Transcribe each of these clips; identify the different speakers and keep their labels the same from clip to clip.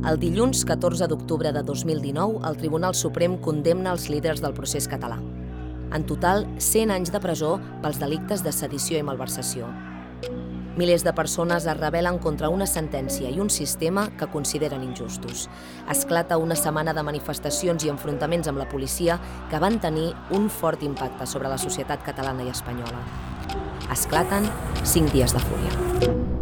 Speaker 1: El dilluns 14 d'octubre de 2019, el Tribunal Suprem condemna els líders del procés català. En total, 100 anys de presó pels delictes de sedició i malversació. Milers de persones es rebel·len contra una sentència i un sistema que consideren injustos. Esclata una setmana de manifestacions i enfrontaments amb la policia que van tenir un fort impacte sobre la societat catalana i espanyola. Esclaten 5 dies de fúria.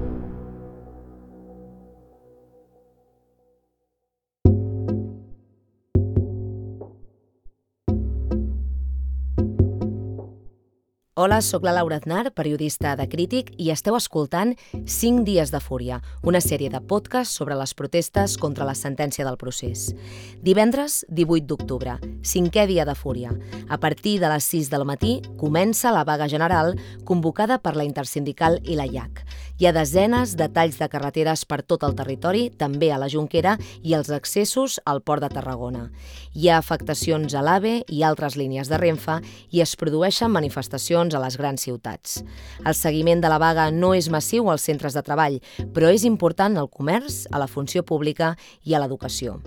Speaker 1: Hola, sóc la Laura Aznar, periodista de Crític, i esteu escoltant 5 dies de fúria, una sèrie de podcast sobre les protestes contra la sentència del procés. Divendres, 18 d'octubre, cinquè dia de fúria. A partir de les 6 del matí comença la vaga general convocada per la Intersindical i la IAC. Hi ha desenes de talls de carreteres per tot el territori, també a la Junquera i els accessos al port de Tarragona. Hi ha afectacions a l'AVE i altres línies de Renfe i es produeixen manifestacions a les grans ciutats. El seguiment de la vaga no és massiu als centres de treball, però és important al comerç, a la funció pública i a l'educació.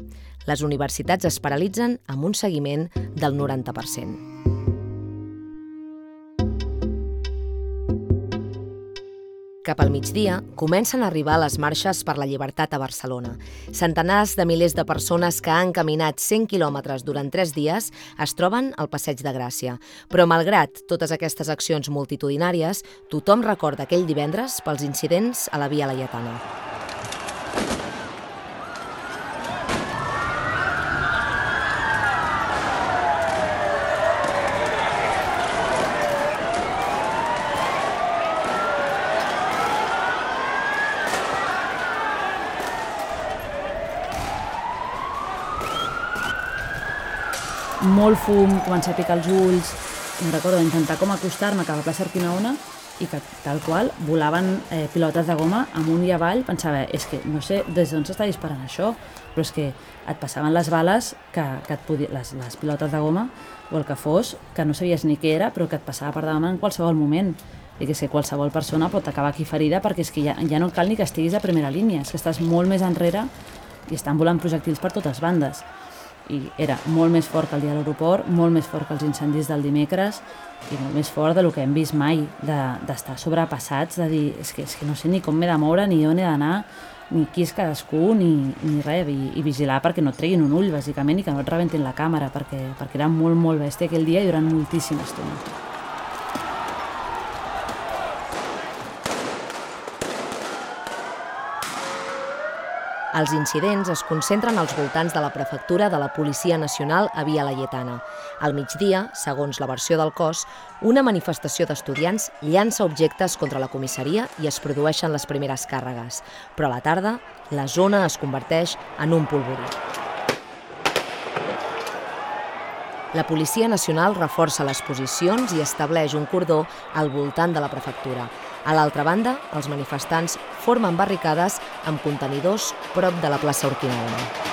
Speaker 1: Les universitats es paralitzen amb un seguiment del 90%. Cap al migdia, comencen a arribar les marxes per la llibertat a Barcelona. Centenars de milers de persones que han caminat 100 quilòmetres durant 3 dies es troben al Passeig de Gràcia. Però malgrat totes aquestes accions multitudinàries, tothom recorda aquell divendres pels incidents a la Via Laietana.
Speaker 2: Molt fum, començar a picar els ulls, em recordo intentar com acostar-me cap a plaça Urquinaona i que tal qual volaven eh, pilotes de goma amunt i avall, pensava, és que no sé des d'on s'està disparant això, però és que et passaven les bales, que, que et podia, les, les pilotes de goma o el que fos, que no sabies ni què era, però que et passava per davant en qualsevol moment. I que és que qualsevol persona pot acabar aquí ferida perquè és que ja, ja no cal ni que estiguis a primera línia, és que estàs molt més enrere i estan volant projectils per totes bandes i era molt més fort que el dia de l'aeroport, molt més fort que els incendis del dimecres i molt més fort del que hem vist mai, d'estar de, sobrepassats, de dir, és que, és que no sé ni com m'he de moure, ni on he d'anar, ni qui és cadascú, ni, ni res, i, i vigilar perquè no et treguin un ull, bàsicament, i que no et rebentin la càmera, perquè, perquè era molt, molt bèstia aquell dia i durant moltíssima estona.
Speaker 1: Els incidents es concentren als voltants de la prefectura de la Policia Nacional a Via Laietana. Al migdia, segons la versió del cos, una manifestació d'estudiants llança objectes contra la comissaria i es produeixen les primeres càrregues. Però a la tarda, la zona es converteix en un polvorí. La Policia Nacional reforça les posicions i estableix un cordó al voltant de la prefectura. A l'altra banda, els manifestants formen barricades amb contenidors prop de la plaça Urquinaona.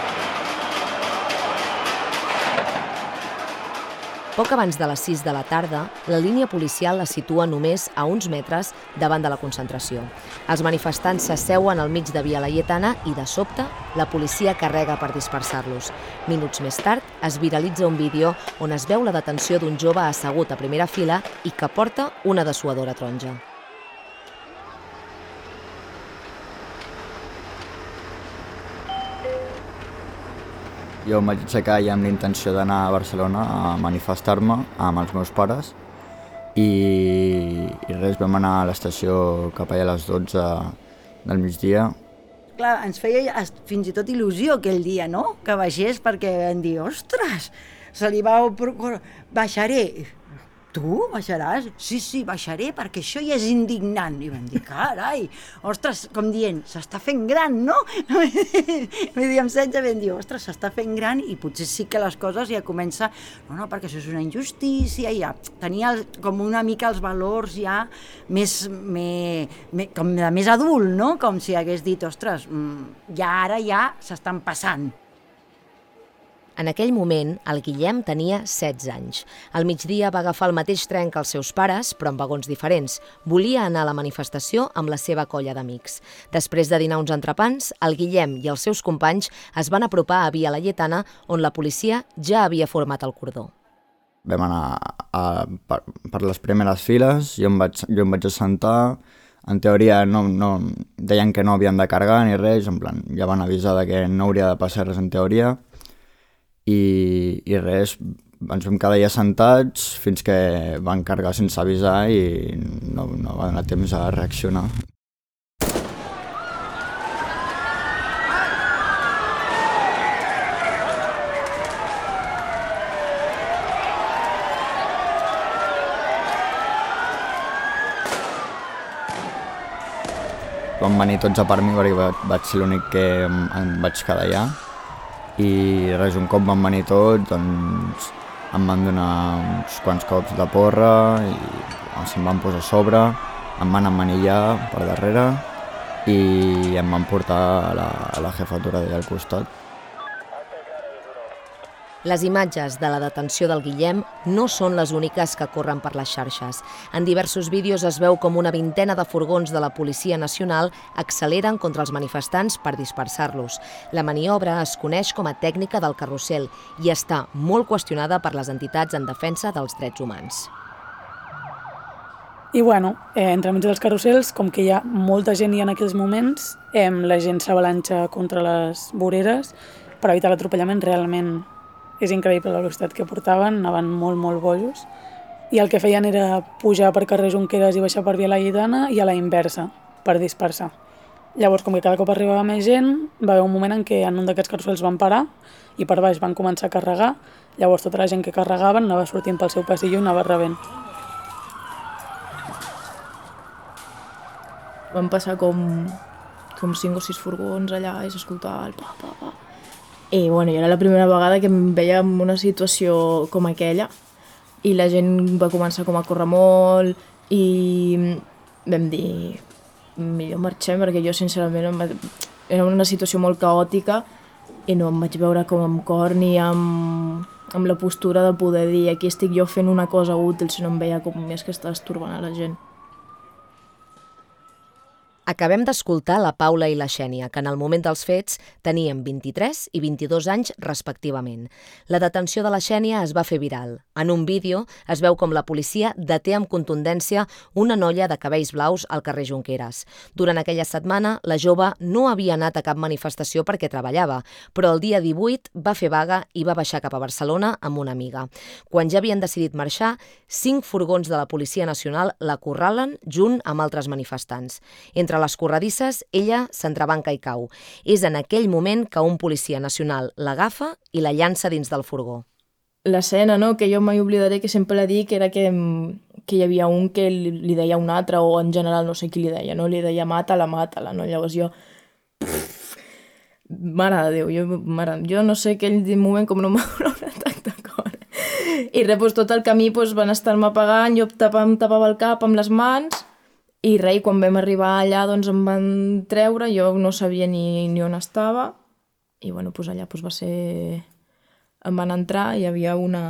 Speaker 1: Poc abans de les 6 de la tarda, la línia policial la situa només a uns metres davant de la concentració. Els manifestants s'asseuen al mig de Via Laietana i, de sobte, la policia carrega per dispersar-los. Minuts més tard, es viralitza un vídeo on es veu la detenció d'un jove assegut a primera fila i que porta una dessuadora taronja.
Speaker 3: Jo em vaig aixecar ja amb la intenció d'anar a Barcelona a manifestar-me amb els meus pares i, i res, vam anar a l'estació cap allà a les 12 del migdia.
Speaker 4: Clar, ens feia fins i tot il·lusió aquell dia, no?, que baixés perquè vam dir, ostres, se li va... Baixaré tu baixaràs? Sí, sí, baixaré perquè això ja és indignant. I vam dir, carai, ostres, com dient, s'està fent gran, no? Vull dir, amb 16 vam dir, ostres, s'està fent gran i potser sí que les coses ja comença, no, no, perquè això és una injustícia, ja tenia el, com una mica els valors ja més, més, més, com de més adult, no? Com si hagués dit, ostres, mm, ja ara ja s'estan passant.
Speaker 1: En aquell moment, el Guillem tenia 16 anys. Al migdia va agafar el mateix tren que els seus pares, però en vagons diferents. Volia anar a la manifestació amb la seva colla d'amics. Després de dinar uns entrepans, el Guillem i els seus companys es van apropar a Via Laietana, on la policia ja havia format el cordó.
Speaker 3: Vam anar a, per, per les primeres files, jo em vaig, jo em vaig assentar, en teoria no, no, deien que no havien de cargar ni res, en plan, ja van avisar de que no hauria de passar res en teoria, i, i res, ens vam quedar allà sentats fins que van carregar sense avisar i no, no va donar temps a reaccionar. Van venir tots a part mi perquè vaig ser l'únic que em vaig quedar allà i res, un cop van venir tots, doncs em van donar uns quants cops de porra i se'm van posar a sobre, em van emmanillar per darrere i em van portar a la, a la jefatura d'allà al costat.
Speaker 1: Les imatges de la detenció del Guillem no són les úniques que corren per les xarxes. En diversos vídeos es veu com una vintena de furgons de la Policia Nacional acceleren contra els manifestants per dispersar-los. La maniobra es coneix com a tècnica del carrusel i està molt qüestionada per les entitats en defensa dels drets humans.
Speaker 5: I bueno, eh, entremig dels carrusels, com que hi ha molta gent i en aquells moments, eh, la gent s'avalanxa contra les voreres per evitar l'atropellament realment és increïble la velocitat que portaven, anaven molt, molt bojos. I el que feien era pujar per carrer Junqueras i baixar per Via Laietana i a la inversa, per dispersar. Llavors, com que cada cop arribava més gent, va haver un moment en què en un d'aquests carrusels van parar i per baix van començar a carregar, llavors tota la gent que carregaven anava sortint pel seu passillo i anava rebent.
Speaker 6: Van passar com, com cinc o sis furgons allà i s'escoltava el pa, pa, pa i bueno, era la primera vegada que em veia en una situació com aquella i la gent va començar com a córrer molt i vam dir millor marxem perquè jo sincerament era una situació molt caòtica i no em vaig veure com amb cor ni amb, amb la postura de poder dir aquí estic jo fent una cosa útil, si no em veia com més que estava estorbant a la gent.
Speaker 1: Acabem d'escoltar la Paula i la Xènia, que en el moment dels fets tenien 23 i 22 anys respectivament. La detenció de la Xènia es va fer viral. En un vídeo es veu com la policia deté amb contundència una noia de cabells blaus al carrer Junqueras. Durant aquella setmana, la jove no havia anat a cap manifestació perquè treballava, però el dia 18 va fer vaga i va baixar cap a Barcelona amb una amiga. Quan ja havien decidit marxar, cinc furgons de la Policia Nacional la corralen junt amb altres manifestants. Entre les corredisses, ella s'entrebanca i cau. És en aquell moment que un policia nacional l'agafa i la llança dins del furgó.
Speaker 6: L'escena, no?, que jo mai oblidaré que sempre la dic era que, que hi havia un que li, li deia un altre, o en general no sé qui li deia, no? Li deia mata-la, mata-la, no? Llavors jo... Mare de Déu, jo, mare, jo no sé aquell moment com no m'ha atac de cor. I res, doncs, tot el camí doncs, van estar-me pagant, jo tapava, em tapava el cap amb les mans i rei, quan vam arribar allà, doncs em van treure, jo no sabia ni, ni on estava, i bueno, doncs allà doncs va ser... Em van entrar, hi havia una...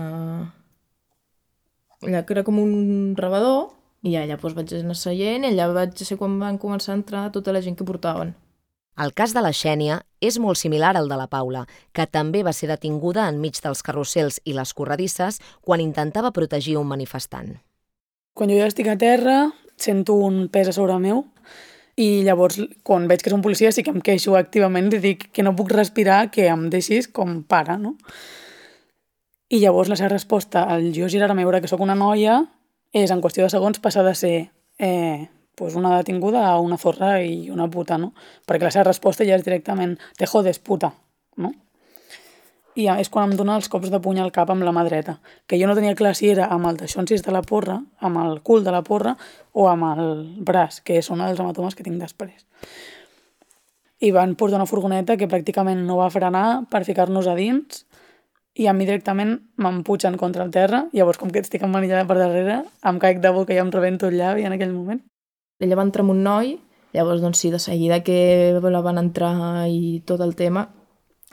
Speaker 6: Allà que era com un rebador, i allà doncs vaig anar seient, i allà vaig ser quan van començar a entrar tota la gent que portaven.
Speaker 1: El cas de la Xènia és molt similar al de la Paula, que també va ser detinguda enmig dels carrusels i les corredisses quan intentava protegir un manifestant.
Speaker 5: Quan jo ja estic a terra, sento un pes a sobre meu i llavors, quan veig que és un policia, sí que em queixo activament i dic que no puc respirar, que em deixis com pare, no? I llavors la seva resposta al jo girar-me a veure que sóc una noia és, en qüestió de segons, passar de ser eh, pues una detinguda a una zorra i una puta, no? Perquè la seva resposta ja és directament te jodes, puta, no? I és quan em dona els cops de puny al cap amb la mà dreta, que jo no tenia clar si era amb el deixonsis de la porra, amb el cul de la porra o amb el braç, que són els hematomes que tinc després. I van portar una furgoneta que pràcticament no va frenar per ficar-nos a dins i a mi directament m'emputxen contra el terra, llavors com que estic emmanillada per darrere, em caic de boca i em rebento el llavi en aquell moment.
Speaker 6: Ella va entrar amb un noi, llavors doncs sí, de seguida que la van entrar i tot el tema,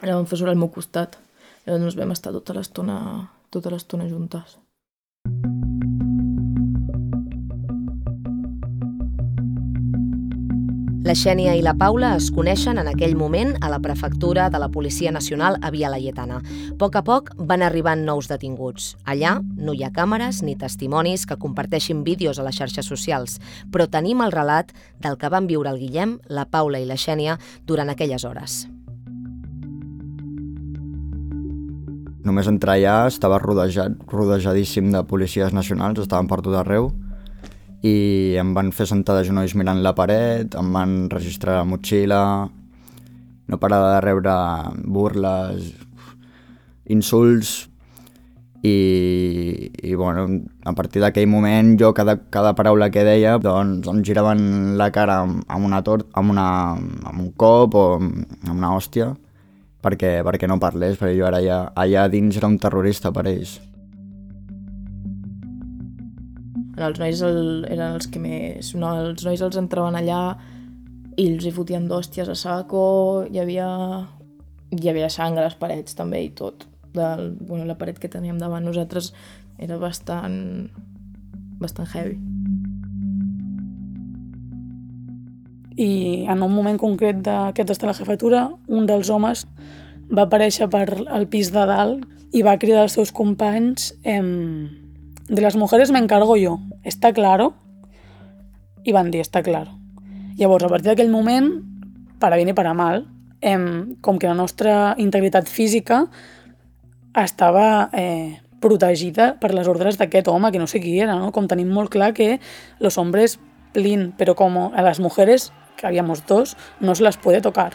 Speaker 6: la van fer sobre el meu costat Llavors vam estar tota l'estona tota l'estona juntes.
Speaker 1: La Xènia i la Paula es coneixen en aquell moment a la prefectura de la Policia Nacional a Via Laietana. A poc a poc van arribant nous detinguts. Allà no hi ha càmeres ni testimonis que comparteixin vídeos a les xarxes socials, però tenim el relat del que van viure el Guillem, la Paula i la Xènia durant aquelles hores.
Speaker 3: Només entrar allà estava rodejat, rodejadíssim de policies nacionals, estaven per tot arreu, i em van fer sentar de genolls mirant la paret, em van registrar la motxilla, no parava de rebre burles, insults, i, i bueno, a partir d'aquell moment jo cada, cada paraula que deia doncs em giraven la cara amb, amb una tort, amb, una, amb un cop o amb una hòstia perquè, perquè no parlés, perquè jo ara ja, allà dins era un terrorista per ells.
Speaker 6: Els nois el, eren els que més... No, els nois els entraven allà i els hi fotien d'hòsties a saco, hi havia, hi havia sang a les parets també i tot. Del, bueno, la paret que teníem davant nosaltres era bastant, bastant heavy.
Speaker 5: I en un moment concret d'aquests de la jefatura, un dels homes va aparèixer per al pis de dalt i va cridar als seus companys em, de las mujeres me encargo yo, ¿está claro? I van dir, està claro. Llavors, a partir d'aquell moment, per a bien i per a mal, em, com que la nostra integritat física estava eh, protegida per les ordres d'aquest home, que no sé qui era, no? com tenim molt clar que los hombres plin, però com a les mujeres, que habíamos dos, no se les puede tocar.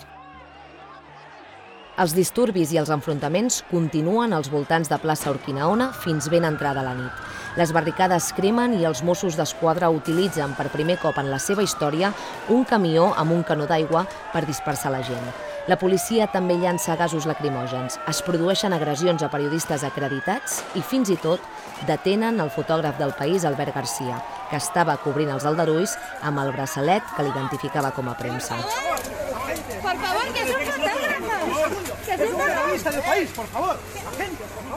Speaker 1: Els disturbis i els enfrontaments continuen als voltants de plaça Urquinaona fins ben entrada la nit. Les barricades cremen i els Mossos d'Esquadra utilitzen per primer cop en la seva història un camió amb un canó d'aigua per dispersar la gent. La policia també llança gasos lacrimògens, es produeixen agressions a periodistes acreditats i fins i tot detenen el fotògraf del país, Albert Garcia, que estava cobrint els aldarulls amb el braçalet que l'identificava com a premsa.
Speaker 7: Por favor, que son fotógrafos. Que son fotógrafos.
Speaker 8: del país, por favor. La gente, por favor.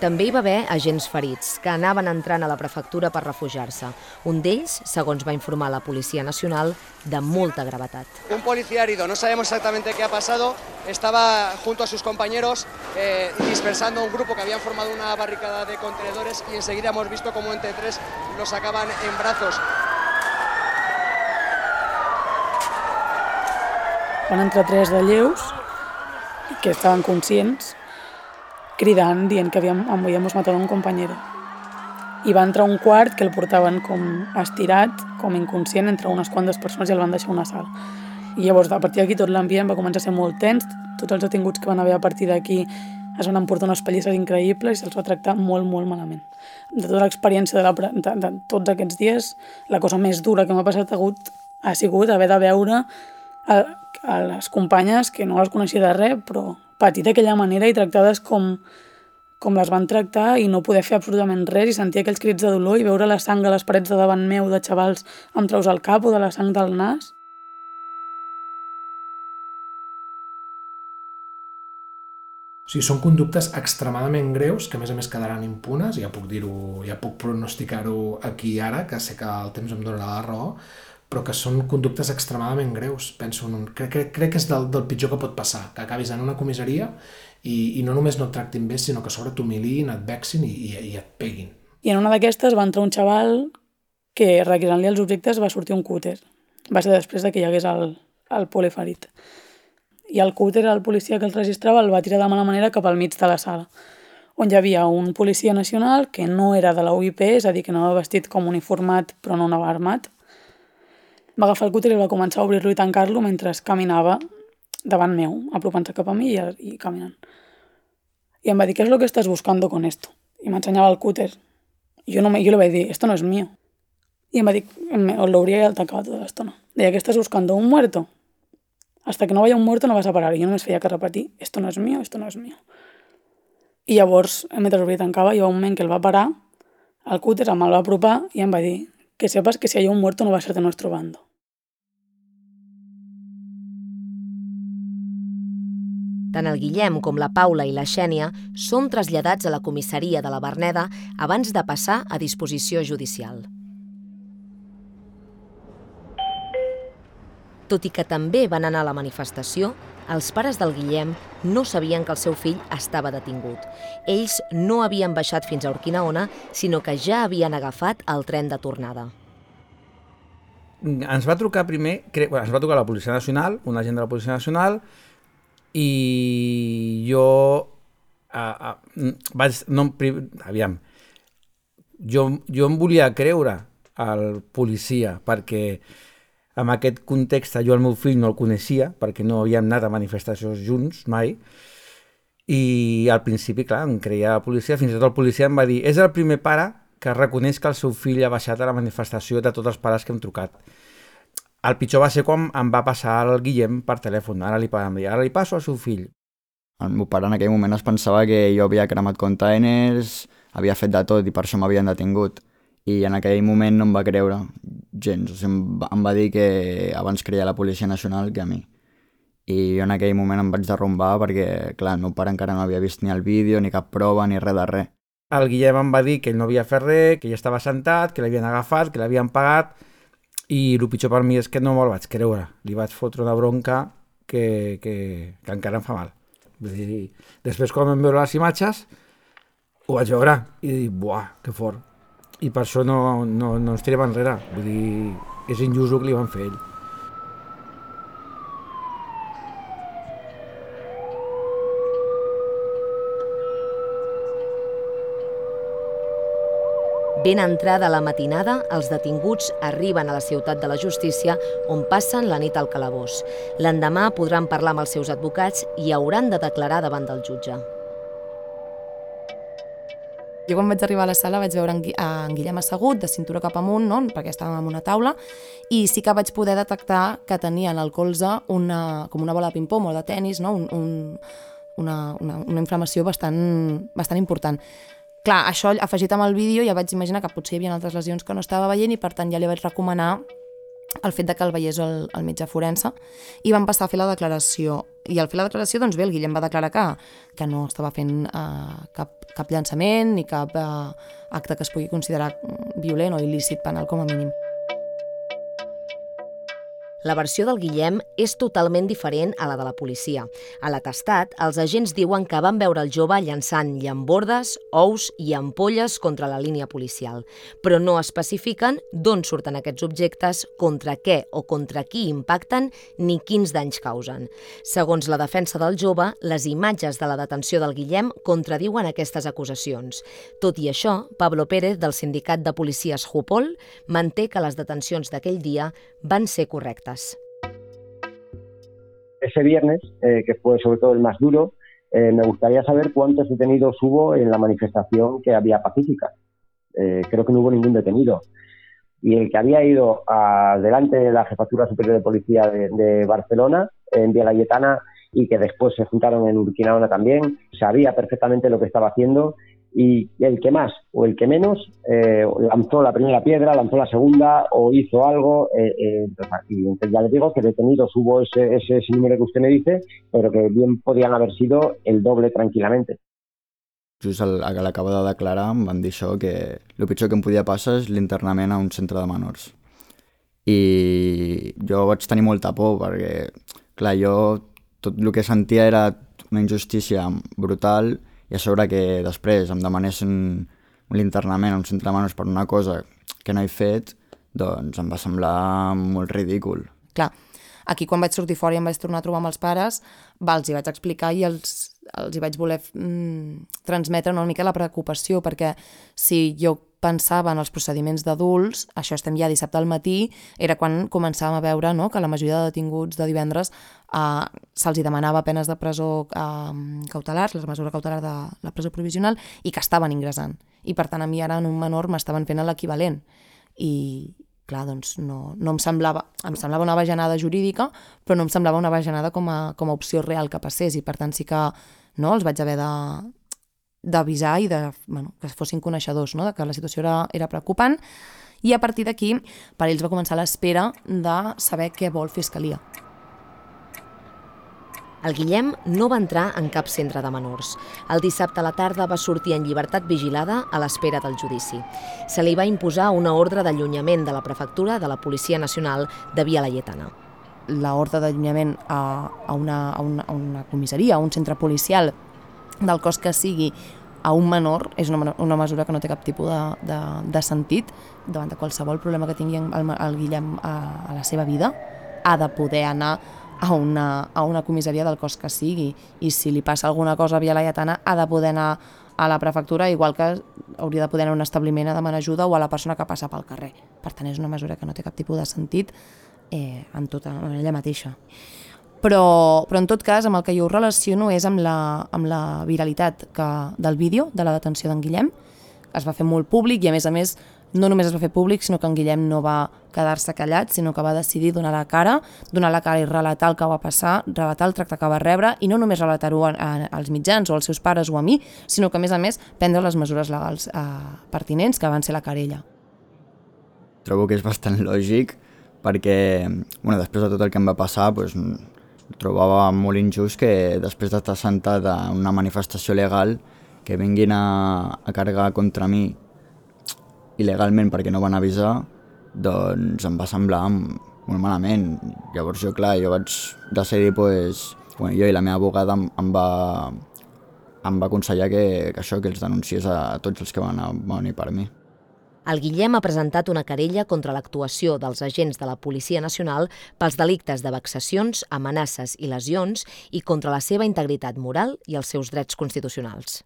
Speaker 1: També hi va haver agents ferits, que anaven entrant a la prefectura per refugiar-se. Un d'ells, segons va informar la Policia Nacional, de molta gravetat.
Speaker 9: Un policía herido, no sabemos exactamente qué ha pasado, estaba junto a sus compañeros eh, dispersando un grupo que habían formado una barricada de contenedores y enseguida hemos visto como entre tres los sacaban en brazos.
Speaker 5: Van entrar tres de lleus que estaven conscients cridant, dient que havíem, habíamos matado a un compañero. I va entrar un quart que el portaven com estirat, com inconscient, entre unes quantes persones i el van deixar una sala. I llavors, a partir d'aquí, tot l'ambient va començar a ser molt tens, tots els detinguts que van haver a partir d'aquí es van emportar unes pallisses increïbles i se'ls va tractar molt, molt malament. De tota l'experiència de, la, de, de tots aquests dies, la cosa més dura que m'ha passat hagut ha sigut haver de veure a, a les companyes que no les coneixia de res, però patir d'aquella manera i tractades com, com les van tractar i no poder fer absolutament res i sentir aquells crits de dolor i veure la sang a les parets de davant meu de xavals amb traus al cap o de la sang del nas.
Speaker 10: O sigui, són conductes extremadament greus que a més a més quedaran impunes, ja puc dir-ho, ja puc pronosticar-ho aquí ara, que sé que el temps em donarà la raó, però que són conductes extremadament greus. Penso en un... crec, crec, crec que és del, del pitjor que pot passar, que acabis en una comissaria i, i no només no et tractin bé, sinó que a sobre t'humilin, et vexin i, i, i et peguin.
Speaker 5: I en una d'aquestes va entrar un xaval que, requisant-li els objectes, va sortir un cúter. Va ser després de que hi hagués el, el poliferit. I el cúter, el policia que el registrava, el va tirar de mala manera cap al mig de la sala, on hi havia un policia nacional que no era de la UIP, és a dir, que anava vestit com uniformat però no anava armat, va agafar el cúter i va començar a obrir-lo i tancar-lo mentre caminava davant meu, apropant-se cap a mi i, i caminant. I em va dir, què és lo que estàs buscando con esto? I m'ensenyava el cúter. Jo, no me, jo li vaig dir, esto no es mío. I em va dir, lo obria i el tancava tota l'estona. Deia, què estàs buscando? Un muerto? Hasta que no vaya un muerto no vas a parar. I jo només feia que repetir, esto no es mío, esto no es mío. I llavors, mentre obria i tancava, hi va un moment que el va parar, el cúter em el va apropar i em va dir que sepas que si hay un muerto no va a ser de nuestro bando.
Speaker 1: Tant el Guillem com la Paula i la Xènia són traslladats a la comissaria de la Berneda abans de passar a disposició judicial. Tot i que també van anar a la manifestació, els pares del Guillem no sabien que el seu fill estava detingut. Ells no havien baixat fins a Urquinaona, sinó que ja havien agafat el tren de tornada.
Speaker 11: Ens va trucar primer, cre... bueno, ens va trucar la Policia Nacional, un agent de la Policia Nacional, i jo a, a, vaig, no, aviam, jo, jo em volia creure al policia perquè en aquest context jo el meu fill no el coneixia perquè no havíem anat a manifestacions junts mai i al principi, clar, em creia la policia, fins i tot el policia em va dir és el primer pare que reconeix que el seu fill ha baixat a la manifestació de tots els pares que hem trucat. El pitjor va ser quan em va passar el Guillem per telèfon, ara li, ara li passo al seu fill.
Speaker 3: El meu pare en aquell moment es pensava que jo havia cremat containers, havia fet de tot i per això m'havien detingut i en aquell moment no em va creure gens, o sigui, em, va, em va dir que abans creia la Policia Nacional que a mi. I jo en aquell moment em vaig derrumbar perquè, clar, el meu pare encara no havia vist ni el vídeo, ni cap prova, ni res de res.
Speaker 11: El Guillem em va dir que ell no havia fet res, que ja estava sentat, que l'havien agafat, que l'havien pagat, i el pitjor per mi és que no me'l vaig creure. Li vaig fotre una bronca que, que, que encara em fa mal. Vull dir, després quan vam veure les imatges, ho vaig veure i dic, buah, que fort i per això no, no, no ens tirem enrere. Vull dir, és injust el que li van fer ell.
Speaker 1: Ben entrada la matinada, els detinguts arriben a la ciutat de la justícia on passen la nit al calabós. L'endemà podran parlar amb els seus advocats i hauran de declarar davant del jutge.
Speaker 12: Jo quan vaig arribar a la sala vaig veure en, en Guillem assegut, de cintura cap amunt, no? perquè estàvem en una taula, i sí que vaig poder detectar que tenia en el colze una, com una bola de ping-pong o de tennis, no? un, un, una, una, una inflamació bastant, bastant important. Clar, això afegit amb el vídeo ja vaig imaginar que potser hi havia altres lesions que no estava veient i per tant ja li vaig recomanar el fet de que el veiés el, el metge forense i van passar a fer la declaració i al fer la declaració, doncs bé, el Guillem va declarar que, que no estava fent uh, cap, cap llançament ni cap uh, acte que es pugui considerar violent o il·lícit penal com a mínim.
Speaker 1: La versió del Guillem és totalment diferent a la de la policia. A l'atestat, els agents diuen que van veure el jove llançant llambordes, ous i ampolles contra la línia policial, però no especifiquen d'on surten aquests objectes, contra què o contra qui impacten ni quins danys causen. Segons la defensa del jove, les imatges de la detenció del Guillem contradiuen aquestes acusacions. Tot i això, Pablo Pérez, del sindicat de policies Jupol, manté que les detencions d'aquell dia van ser correctes.
Speaker 13: Ese viernes, eh, que fue sobre todo el más duro, eh, me gustaría saber cuántos detenidos hubo en la manifestación que había pacífica. Eh, creo que no hubo ningún detenido. Y el que había ido adelante de la Jefatura Superior de Policía de, de Barcelona, en Vía Layetana, y que después se juntaron en Urquinaona también, sabía perfectamente lo que estaba haciendo y el que más o el que menos eh, lanzó la primera piedra, lanzó la segunda o hizo algo. Eh, eh, entonces, ya les digo que detenidos hubo ese, ese, ese, número que usted me dice, pero que bien podían haber sido el doble tranquilamente.
Speaker 3: Just al, a l'acaba de declarar em van dir això, que el pitjor que em podia passar és l'internament a un centre de menors. I jo vaig tenir molta por perquè, clar, jo tot el que sentia era una injustícia brutal i a sobre que després em demanessin l'internament a un centre de menors per una cosa que no he fet, doncs em va semblar molt ridícul.
Speaker 12: Clar, aquí quan vaig sortir fora i em vaig tornar a trobar amb els pares, va, els hi vaig explicar i els, els hi vaig voler mm, transmetre una mica la preocupació, perquè si jo pensava en els procediments d'adults, això estem ja dissabte al matí, era quan començàvem a veure no, que la majoria de detinguts de divendres eh, se'ls demanava penes de presó eh, cautelars, la mesura cautelar de la presó provisional, i que estaven ingressant. I per tant a mi ara en un menor m'estaven fent l'equivalent. I, clar, doncs no, no em semblava, em semblava una bajanada jurídica, però no em semblava una bajanada com a, com a opció real que passés i per tant sí que no, els vaig haver de, d'avisar i de, bueno, que fossin coneixedors no? de que la situació era, era preocupant i a partir d'aquí per ells va començar l'espera de saber què vol Fiscalia.
Speaker 1: El Guillem no va entrar en cap centre de menors. El dissabte a la tarda va sortir en llibertat vigilada a l'espera del judici. Se li va imposar una ordre d'allunyament de la prefectura de la Policia Nacional de Via Laietana.
Speaker 12: L'ordre d'allunyament a, a, una, a, una, a una comissaria, a un centre policial del cos que sigui a un menor és una, una mesura que no té cap tipus de, de, de sentit davant de qualsevol problema que tingui el, el Guillem a, a la seva vida ha de poder anar a una, a una comissaria del cos que sigui i si li passa alguna cosa Via Laietana ha de poder anar a la prefectura igual que hauria de poder anar a un establiment a demanar ajuda o a la persona que passa pel carrer. Per tant, és una mesura que no té cap tipus de sentit eh, en tota en ella mateixa. Però, però en tot cas, amb el que jo ho relaciono és amb la, amb la viralitat que, del vídeo de la detenció d'en Guillem. Es va fer molt públic i, a més a més, no només es va fer públic, sinó que en Guillem no va quedar-se callat, sinó que va decidir donar la cara, donar la cara i relatar el que va passar, relatar el tracte que va rebre, i no només relatar-ho als mitjans o als seus pares o a mi, sinó que a més a més prendre les mesures legals eh, pertinents que van ser la querella.
Speaker 3: Trobo que és bastant lògic perquè bueno, després de tot el que em va passar doncs, trobava molt injust que després d'estar sentat a una manifestació legal que vinguin a, a carregar contra mi il·legalment perquè no van avisar, doncs em va semblar molt malament. Llavors jo, clar, jo vaig decidir, pues, bueno, jo i la meva abogada em, em va em va aconsellar que, que això, que els denunciés a, a tots els que van venir per mi.
Speaker 1: El Guillem ha presentat una querella contra l'actuació dels agents de la Policia Nacional pels delictes de vexacions, amenaces i lesions i contra la seva integritat moral i els seus drets constitucionals.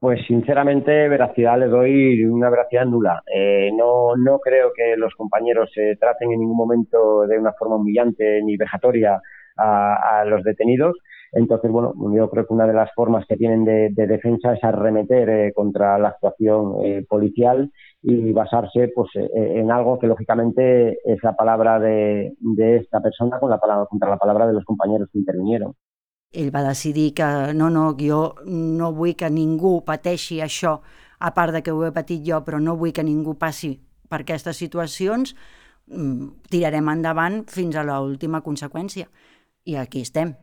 Speaker 13: Pues sinceramente veracidad le doy una veracidad nula. Eh, no, no creo que los compañeros se traten en ningún momento de una forma humillante ni vejatoria a, a los detenidos. Entonces, bueno, yo creo que una de las formas que tienen de, de defensa es arremeter eh, contra la actuación eh, policial y basarse pues, eh, en algo que lógicamente es la palabra de, de esta persona con la palabra, contra la palabra de los compañeros que intervinieron.
Speaker 4: ell va decidir que no, no, jo no vull que ningú pateixi això, a part de que ho he patit jo, però no vull que ningú passi per aquestes situacions, mm, tirarem endavant fins a l'última conseqüència. I aquí estem.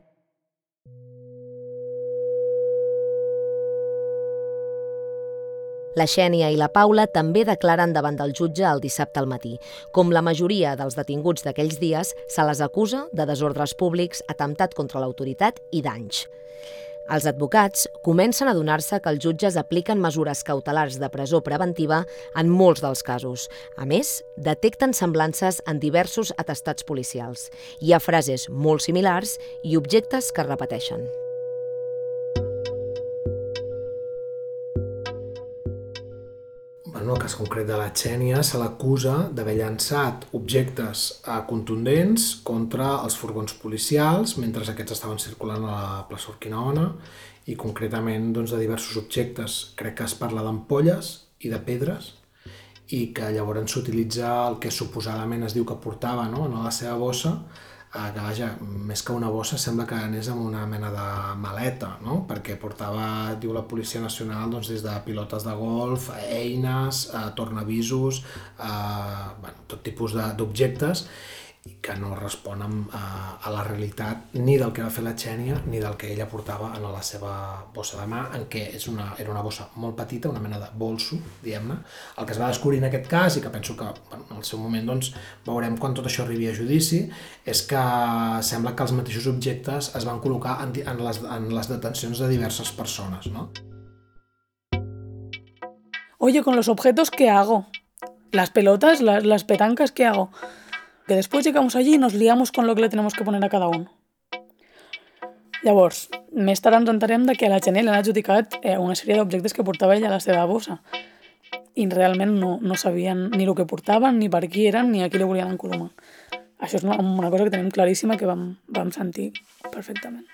Speaker 1: La Xènia i la Paula també declaren davant del jutge el dissabte al matí. Com la majoria dels detinguts d'aquells dies, se les acusa de desordres públics, atemptat contra l'autoritat i danys. Els advocats comencen a adonar-se que els jutges apliquen mesures cautelars de presó preventiva en molts dels casos. A més, detecten semblances en diversos atestats policials. Hi ha frases molt similars i objectes que es repeteixen.
Speaker 10: En el cas concret de la Xènia, se l'acusa d'haver llançat objectes eh, contundents contra els furgons policials mentre aquests estaven circulant a la plaça Urquinaona i concretament doncs, de diversos objectes. Crec que es parla d'ampolles i de pedres i que llavors s'utilitza el que suposadament es diu que portava no? en la seva bossa que vaja, més que una bossa sembla que anés amb una mena de maleta, no? perquè portava, diu la Policia Nacional, doncs, des de pilotes de golf, eines, eh, tornavisos, eh, bueno, tot tipus d'objectes, que no respon a, a la realitat ni del que va fer la Xènia ni del que ella portava en la seva bossa de mà, en què és una, era una bossa molt petita, una mena de bolso, diguem-ne. El que es va descobrir en aquest cas, i que penso que bueno, en el seu moment doncs, veurem quan tot això arribi a judici, és que sembla que els mateixos objectes es van col·locar en, en, les, en les detencions de diverses persones. ¿no?
Speaker 5: Oye, con los objetos, ¿qué hago? Las pelotas, las, las petancas, ¿qué hago? Que después llegamos allí y nos liamos con lo que le tenemos que poner a cada un. Llavors, més tard ens entarem de que a la Jenny l'han adjudicat una sèrie d'objectes que portava ella a la seva bossa i realment no, no sabien ni el que portaven, ni per qui eren, ni a qui li volien encolomar. Això és una, una cosa que tenim claríssima que vam, vam sentir perfectament.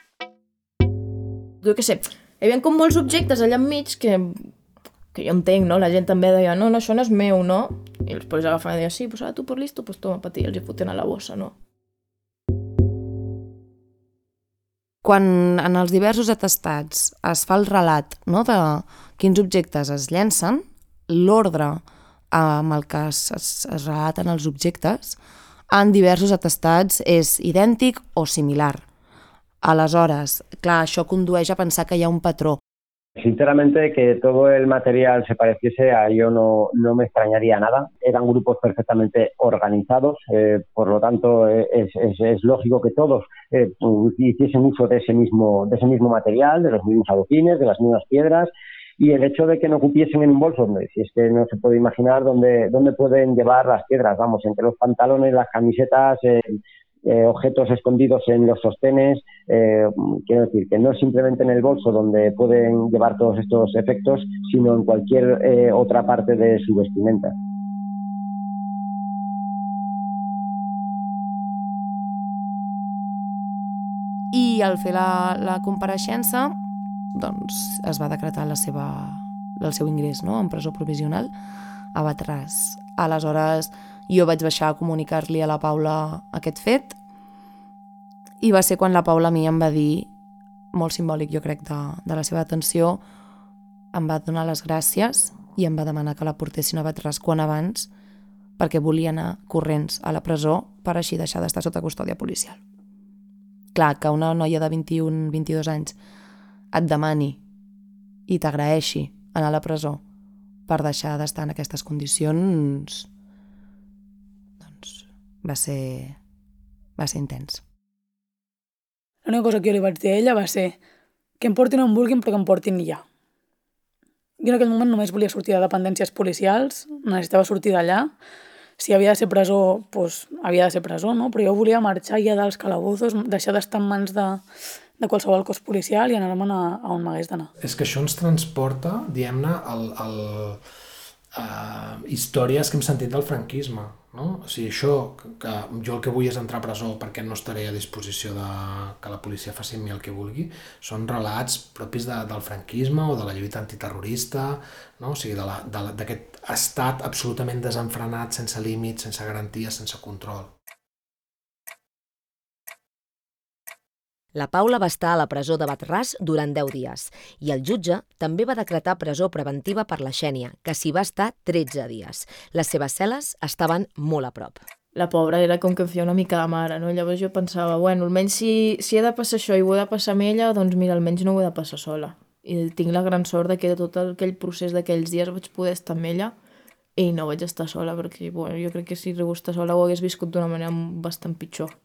Speaker 6: Jo què sé, hi havia com molts objectes allà enmig que que jo entenc, no? La gent també deia, no, no, això no és meu, no? I els policies agafaven i deia, sí, pues ara tu per listo, pues toma, patir, els hi foten a la bossa, no?
Speaker 12: Quan en els diversos atestats es fa el relat no, de quins objectes es llencen, l'ordre amb el que es, es, es relaten els objectes en diversos atestats és idèntic o similar. Aleshores, clar, això condueix a pensar que hi ha un patró.
Speaker 13: Sinceramente, que todo el material se pareciese a yo no, no me extrañaría nada. Eran grupos perfectamente organizados, eh, por lo tanto eh, es, es, lógico que todos eh, hiciesen uso de ese, mismo, de ese mismo material, de los mismos adoquines, de las mismas piedras, y el hecho de que no cupiesen en un bolso, es que no se puede imaginar dónde, dónde pueden llevar las piedras, vamos, entre los pantalones, las camisetas, eh, objetos escondidos en los sostenes. Eh, quiero decir que no simplemente en el bolso donde pueden llevar todos estos efectos, sino en cualquier eh, otra parte de su vestimenta.
Speaker 12: I al fer la, la compareixença doncs, es va decretar la seva, el seu ingrés no? en presó provisional a Batràs. Aleshores, jo vaig baixar a comunicar-li a la Paula aquest fet i va ser quan la Paula a mi em va dir, molt simbòlic jo crec de, de la seva atenció, em va donar les gràcies i em va demanar que la portessin a Batràs quan abans perquè volia anar corrents a la presó per així deixar d'estar sota custòdia policial. Clar, que una noia de 21-22 anys et demani i t'agraeixi anar a la presó per deixar d'estar en aquestes condicions va ser, va ser intens.
Speaker 5: L'única cosa que jo li vaig dir a ella va ser que em portin on vulguin però que em portin ja. Jo en aquell moment només volia sortir de dependències policials, necessitava sortir d'allà. Si havia de ser presó, doncs havia de ser presó, no? Però jo volia marxar ja dels calabozos, deixar d'estar en mans de, de qualsevol cos policial i anar-me'n a, a on m'hagués d'anar.
Speaker 10: És que això ens transporta, diguem-ne, al, al, a històries que hem sentit del franquisme. No? O sigui, això, que jo el que vull és entrar a presó perquè no estaré a disposició de que la policia faci amb mi el que vulgui, són relats propis de, del franquisme o de la lluita antiterrorista, no? o sigui, d'aquest estat absolutament desenfrenat, sense límits, sense garanties, sense control.
Speaker 1: La Paula va estar a la presó de Batràs durant 10 dies i el jutge també va decretar presó preventiva per la Xènia, que s'hi va estar 13 dies. Les seves cel·les estaven molt a prop.
Speaker 6: La pobra era com que feia una mica de mare, no? Llavors jo pensava, bueno, almenys si, si he de passar això i ho he de passar amb ella, doncs mira, almenys no ho he de passar sola. I tinc la gran sort de que tot aquell procés d'aquells dies vaig poder estar amb ella i no vaig estar sola, perquè bueno, jo crec que si a estar sola ho hagués viscut d'una manera bastant pitjor.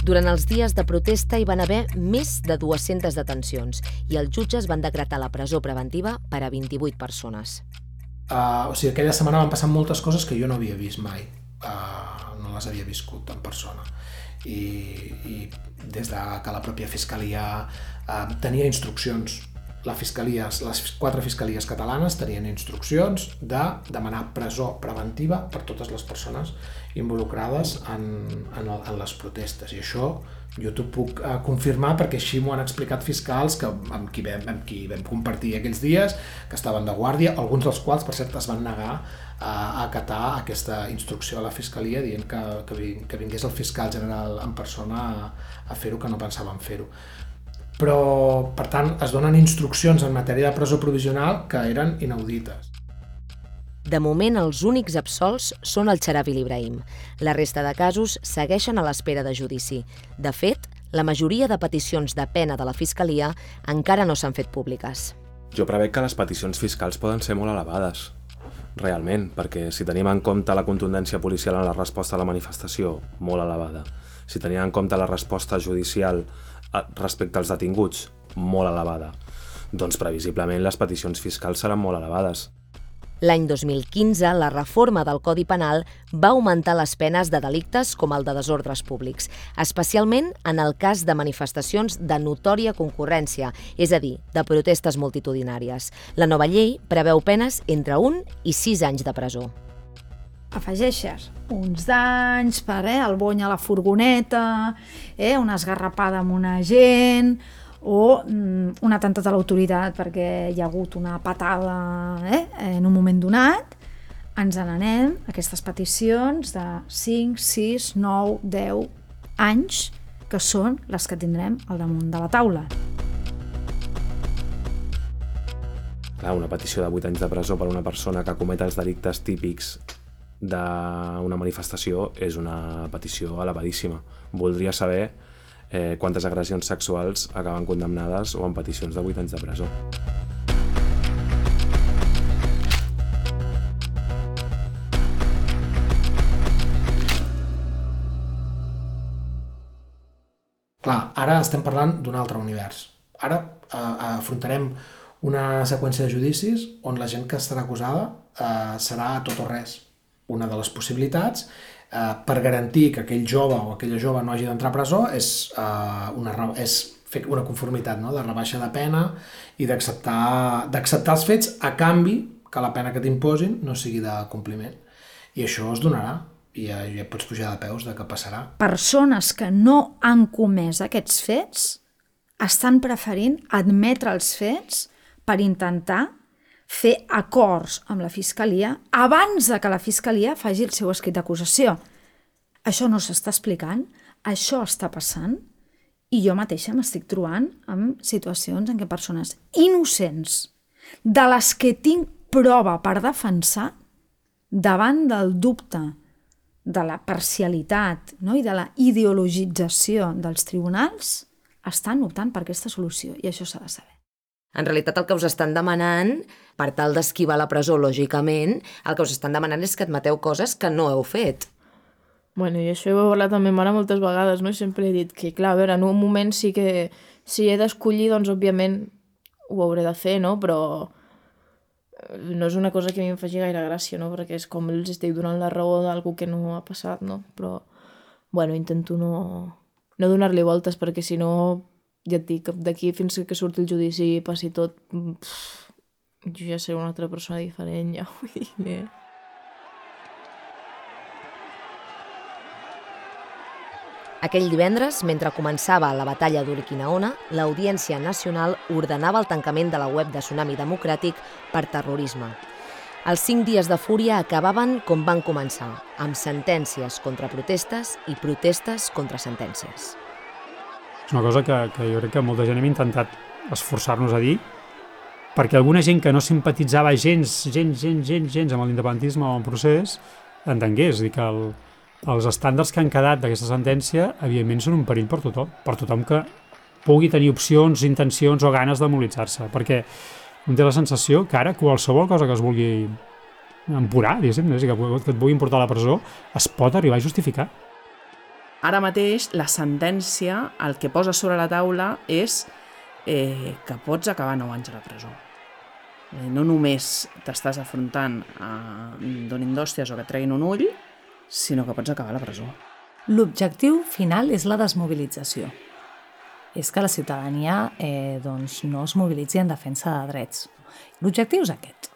Speaker 1: Durant els dies de protesta hi van haver més de 200 detencions i els jutges van decretar la presó preventiva per a 28 persones.
Speaker 10: Uh, o sigui, aquella setmana van passar moltes coses que jo no havia vist mai. Uh, no les havia viscut en persona. I, i des de que la pròpia Fiscalia uh, tenia instruccions la fiscalia, les quatre fiscalies catalanes tenien instruccions de demanar presó preventiva per totes les persones involucrades en, en, el, en les protestes. I això jo t'ho puc uh, confirmar perquè així m'ho han explicat fiscals que, amb, qui vam, amb qui vam compartir aquells dies, que estaven de guàrdia, alguns dels quals, per cert, es van negar a, a acatar aquesta instrucció a la Fiscalia dient que, que vingués el fiscal general en persona a, a fer-ho, que no pensaven fer-ho però per tant es donen instruccions en matèria de presó provisional que eren inaudites.
Speaker 1: De moment, els únics absolts són el Xarab i l'Ibrahim. La resta de casos segueixen a l'espera de judici. De fet, la majoria de peticions de pena de la Fiscalia encara no s'han fet públiques.
Speaker 14: Jo prevec que les peticions fiscals poden ser molt elevades, realment, perquè si tenim en compte la contundència policial en la resposta a la manifestació, molt elevada, si tenim en compte la resposta judicial respecte als detinguts, molt elevada. Doncs previsiblement les peticions fiscals seran molt elevades.
Speaker 1: L'any 2015, la reforma del Codi Penal va augmentar les penes de delictes com el de desordres públics, especialment en el cas de manifestacions de notòria concurrència, és a dir, de protestes multitudinàries. La nova llei preveu penes entre 1 i 6 anys de presó
Speaker 15: afegeixes uns danys per eh, el bony a la furgoneta, eh, una esgarrapada amb una gent, o mm, un atemptat a l'autoritat perquè hi ha hagut una patada eh, en un moment donat, ens n'anem aquestes peticions de 5, 6, 9, 10 anys que són les que tindrem al damunt de la taula.
Speaker 14: Clar, una petició de 8 anys de presó per una persona que comet els delictes típics d'una manifestació és una petició elevadíssima. Voldria saber eh, quantes agressions sexuals acaben condemnades o amb peticions de 8 anys de presó.
Speaker 10: Clar, ara estem parlant d'un altre univers. Ara eh, afrontarem una seqüència de judicis on la gent que estarà acusada eh, serà tot o res. Una de les possibilitats eh, per garantir que aquell jove o aquella jove no hagi d'entrar a presó és, eh, una, és fer una conformitat no? de rebaixa de pena i d'acceptar els fets a canvi que la pena que t'imposin no sigui de compliment. I això es donarà i ja, ja pots pujar de peus de què passarà.
Speaker 15: Persones que no han comès aquests fets estan preferint admetre els fets per intentar fer acords amb la Fiscalia abans de que la Fiscalia faci el seu escrit d'acusació. Això no s'està explicant, això està passant, i jo mateixa m'estic trobant amb situacions en què persones innocents, de les que tinc prova per defensar, davant del dubte de la parcialitat no? i de la ideologització dels tribunals, estan optant per aquesta solució, i això s'ha de saber.
Speaker 1: En realitat el que us estan demanant, per tal d'esquivar la presó lògicament, el que us estan demanant és que admeteu coses que no heu fet.
Speaker 6: Bueno, i això ho he parlat amb ma mare moltes vegades, no? I sempre he dit que, clar, a veure, en un moment sí que si he d'escollir, doncs, òbviament, ho hauré de fer, no? Però eh, no és una cosa que a mi em faci gaire gràcia, no? Perquè és com els estic donant la raó d'algú que no ha passat, no? Però, bueno, intento no, no donar-li voltes, perquè si no ja et dic, d'aquí fins que surti el judici i passi tot, pff, jo ja seré una altra persona diferent, ja vull dir que...
Speaker 1: Aquell divendres, mentre començava la batalla d'Urquinaona, l'Audiència Nacional ordenava el tancament de la web de Tsunami Democràtic per terrorisme. Els cinc dies de fúria acabaven com van començar, amb sentències contra protestes i protestes contra sentències.
Speaker 16: És una cosa que, que jo crec que molta gent hem intentat esforçar-nos a dir perquè alguna gent que no simpatitzava gens, gens, gens, gens, gens amb l'independentisme o amb el procés entengués, dir que el, els estàndards que han quedat d'aquesta sentència evidentment són un perill per tothom, per tothom que pugui tenir opcions, intencions o ganes de mobilitzar-se, perquè un té la sensació que ara qualsevol cosa que es vulgui empurar, diguéssim, que, que et vulgui portar a la presó, es pot arribar a justificar.
Speaker 2: Ara mateix la sentència el que posa sobre la taula és eh, que pots acabar 9 anys a la presó. Eh, no només t'estàs afrontant a donin d'hòsties o que treguin un ull, sinó que pots acabar a la presó.
Speaker 17: L'objectiu final és la desmobilització. És que la ciutadania eh, doncs, no es mobilitzi en defensa de drets. L'objectiu és aquest.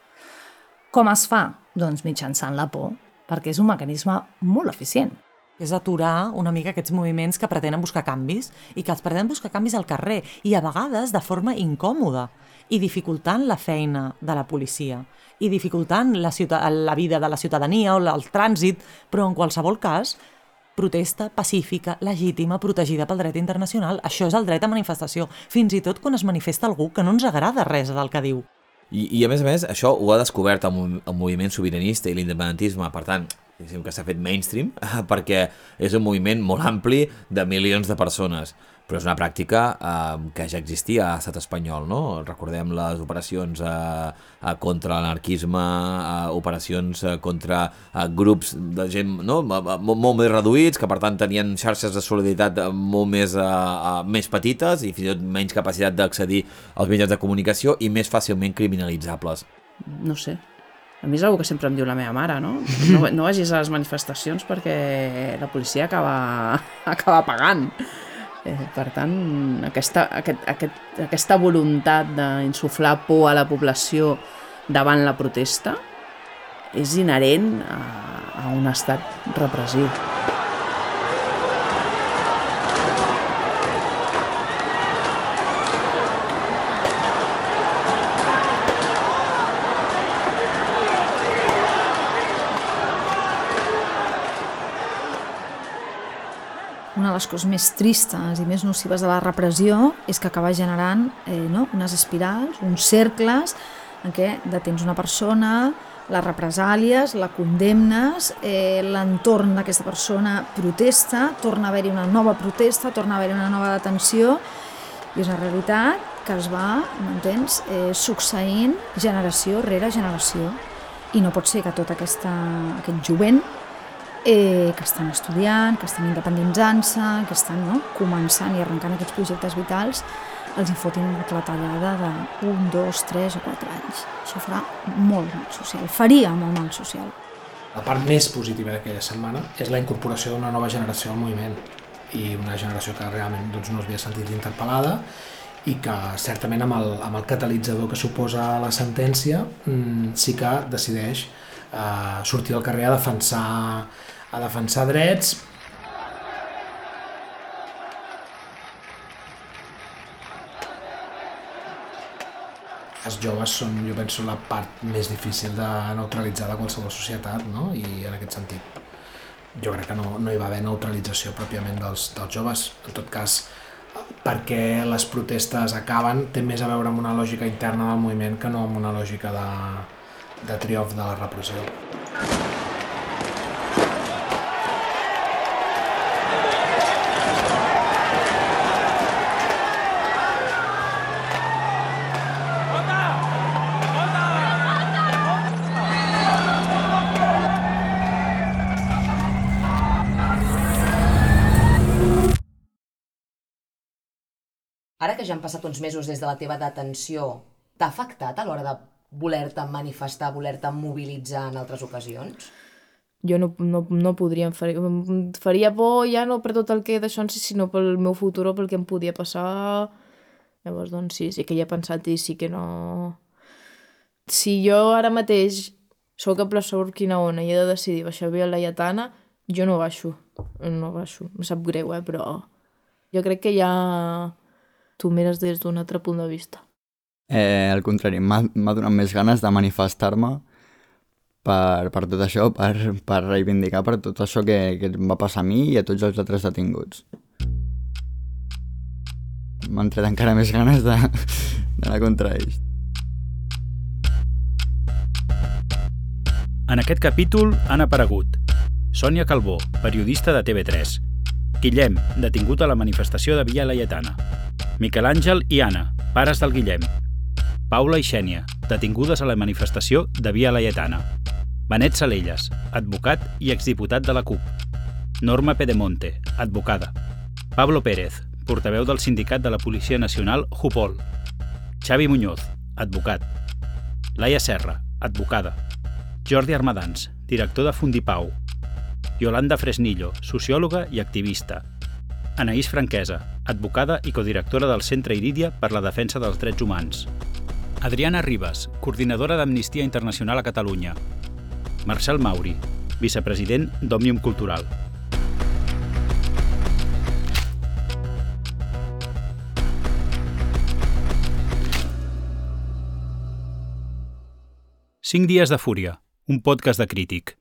Speaker 17: Com es fa? Doncs mitjançant la por, perquè és un mecanisme molt eficient
Speaker 18: és aturar una mica aquests moviments que pretenen buscar canvis i que els pretenen buscar canvis al carrer i a vegades de forma incòmoda i dificultant la feina de la policia i dificultant la, la vida de la ciutadania o el trànsit, però en qualsevol cas protesta pacífica, legítima, protegida pel dret internacional. Això és el dret a manifestació, fins i tot quan es manifesta algú que no ens agrada res del que diu.
Speaker 19: I, I a més a més, això ho ha descobert el, el moviment sobiranista i l'independentisme, per tant, que s'ha fet mainstream, perquè és un moviment molt ampli de milions de persones però és una pràctica eh, que ja existia a l'estat espanyol, no? Recordem les operacions eh, eh, contra l'anarquisme, eh, operacions eh, contra eh, grups de gent no? molt, molt més reduïts, que per tant tenien xarxes de solidaritat molt més, eh, eh, més petites i fins i tot menys capacitat d'accedir als mitjans de comunicació i més fàcilment criminalitzables.
Speaker 2: No sé, a mi és una que sempre em diu la meva mare, no? No, no vagis a les manifestacions perquè la policia acaba, acaba pagant. Eh, per tant, aquesta, aquest, aquest, aquesta voluntat d'insuflar por a la població davant la protesta és inherent a, a un estat repressiu.
Speaker 15: Les coses més tristes i més nocives de la repressió és que acaba generant eh, no? unes espirals, uns cercles en què detens una persona, les represàlies, la condemnes, eh, l'entorn d'aquesta persona protesta, torna a haver-hi una nova protesta, torna a haver-hi una nova detenció, i és una realitat que es va, m'entens, eh, succeint generació rere generació. I no pot ser que tot aquesta, aquest jovent eh, que estan estudiant, que estan independitzant-se, que estan no, començant i arrencant aquests projectes vitals, els hi fotin una clatellada de 1, 2, 3 o 4 anys. Això farà molt mal social, faria molt mal social.
Speaker 10: La part més positiva d'aquella setmana és la incorporació d'una nova generació al moviment i una generació que realment doncs, no s'havia sentit interpel·lada i que certament amb el, amb el catalitzador que suposa la sentència mmm, sí que decideix eh, sortir al carrer a defensar, a defensar drets els joves són, jo penso, la part més difícil de neutralitzar de qualsevol societat, no? I en aquest sentit, jo crec que no, no hi va haver neutralització pròpiament dels, dels joves. En tot cas, perquè les protestes acaben té més a veure amb una lògica interna del moviment que no amb una lògica de, de triomf de la repressió.
Speaker 1: Que ja han passat uns mesos des de la teva detenció, t'ha afectat a l'hora de voler-te manifestar, voler-te mobilitzar en altres ocasions?
Speaker 6: Jo no, no, no podria, faria, faria por ja no per tot el que d'això en si, sinó pel meu futur o pel que em podia passar. Llavors, doncs sí, sí que hi he pensat i sí que no... Si jo ara mateix sóc a plaça Urquinaona i he de decidir baixar a la Laietana, jo no baixo, no baixo, em sap greu, eh, però jo crec que ja tu mires des d'un altre punt de vista.
Speaker 3: Eh, al contrari, m'ha donat més ganes de manifestar-me per, per tot això, per, per reivindicar per tot això que, que em va passar a mi i a tots els altres detinguts. M'han tret encara més ganes d'anar contra ells.
Speaker 20: En aquest capítol han aparegut Sònia Calbó, periodista de TV3, Guillem, detingut a la manifestació de Via Laietana, Miquel Àngel i Anna, pares del Guillem, Paula i Xènia, detingudes a la manifestació de Via Laietana, Benet Salelles, advocat i exdiputat de la CUP, Norma Pedemonte, advocada, Pablo Pérez, portaveu del sindicat de la Policia Nacional Jupol, Xavi Muñoz, advocat, Laia Serra, advocada, Jordi Armadans, director de Fundipau, Yolanda Fresnillo, sociòloga i activista, Anaïs Franquesa, advocada i codirectora del Centre Iridia per la Defensa dels Drets Humans, Adriana Ribas, coordinadora d'Amnistia Internacional a Catalunya, Marcel Mauri, vicepresident d'Òmnium Cultural. Cinc dies de fúria, un podcast de crític.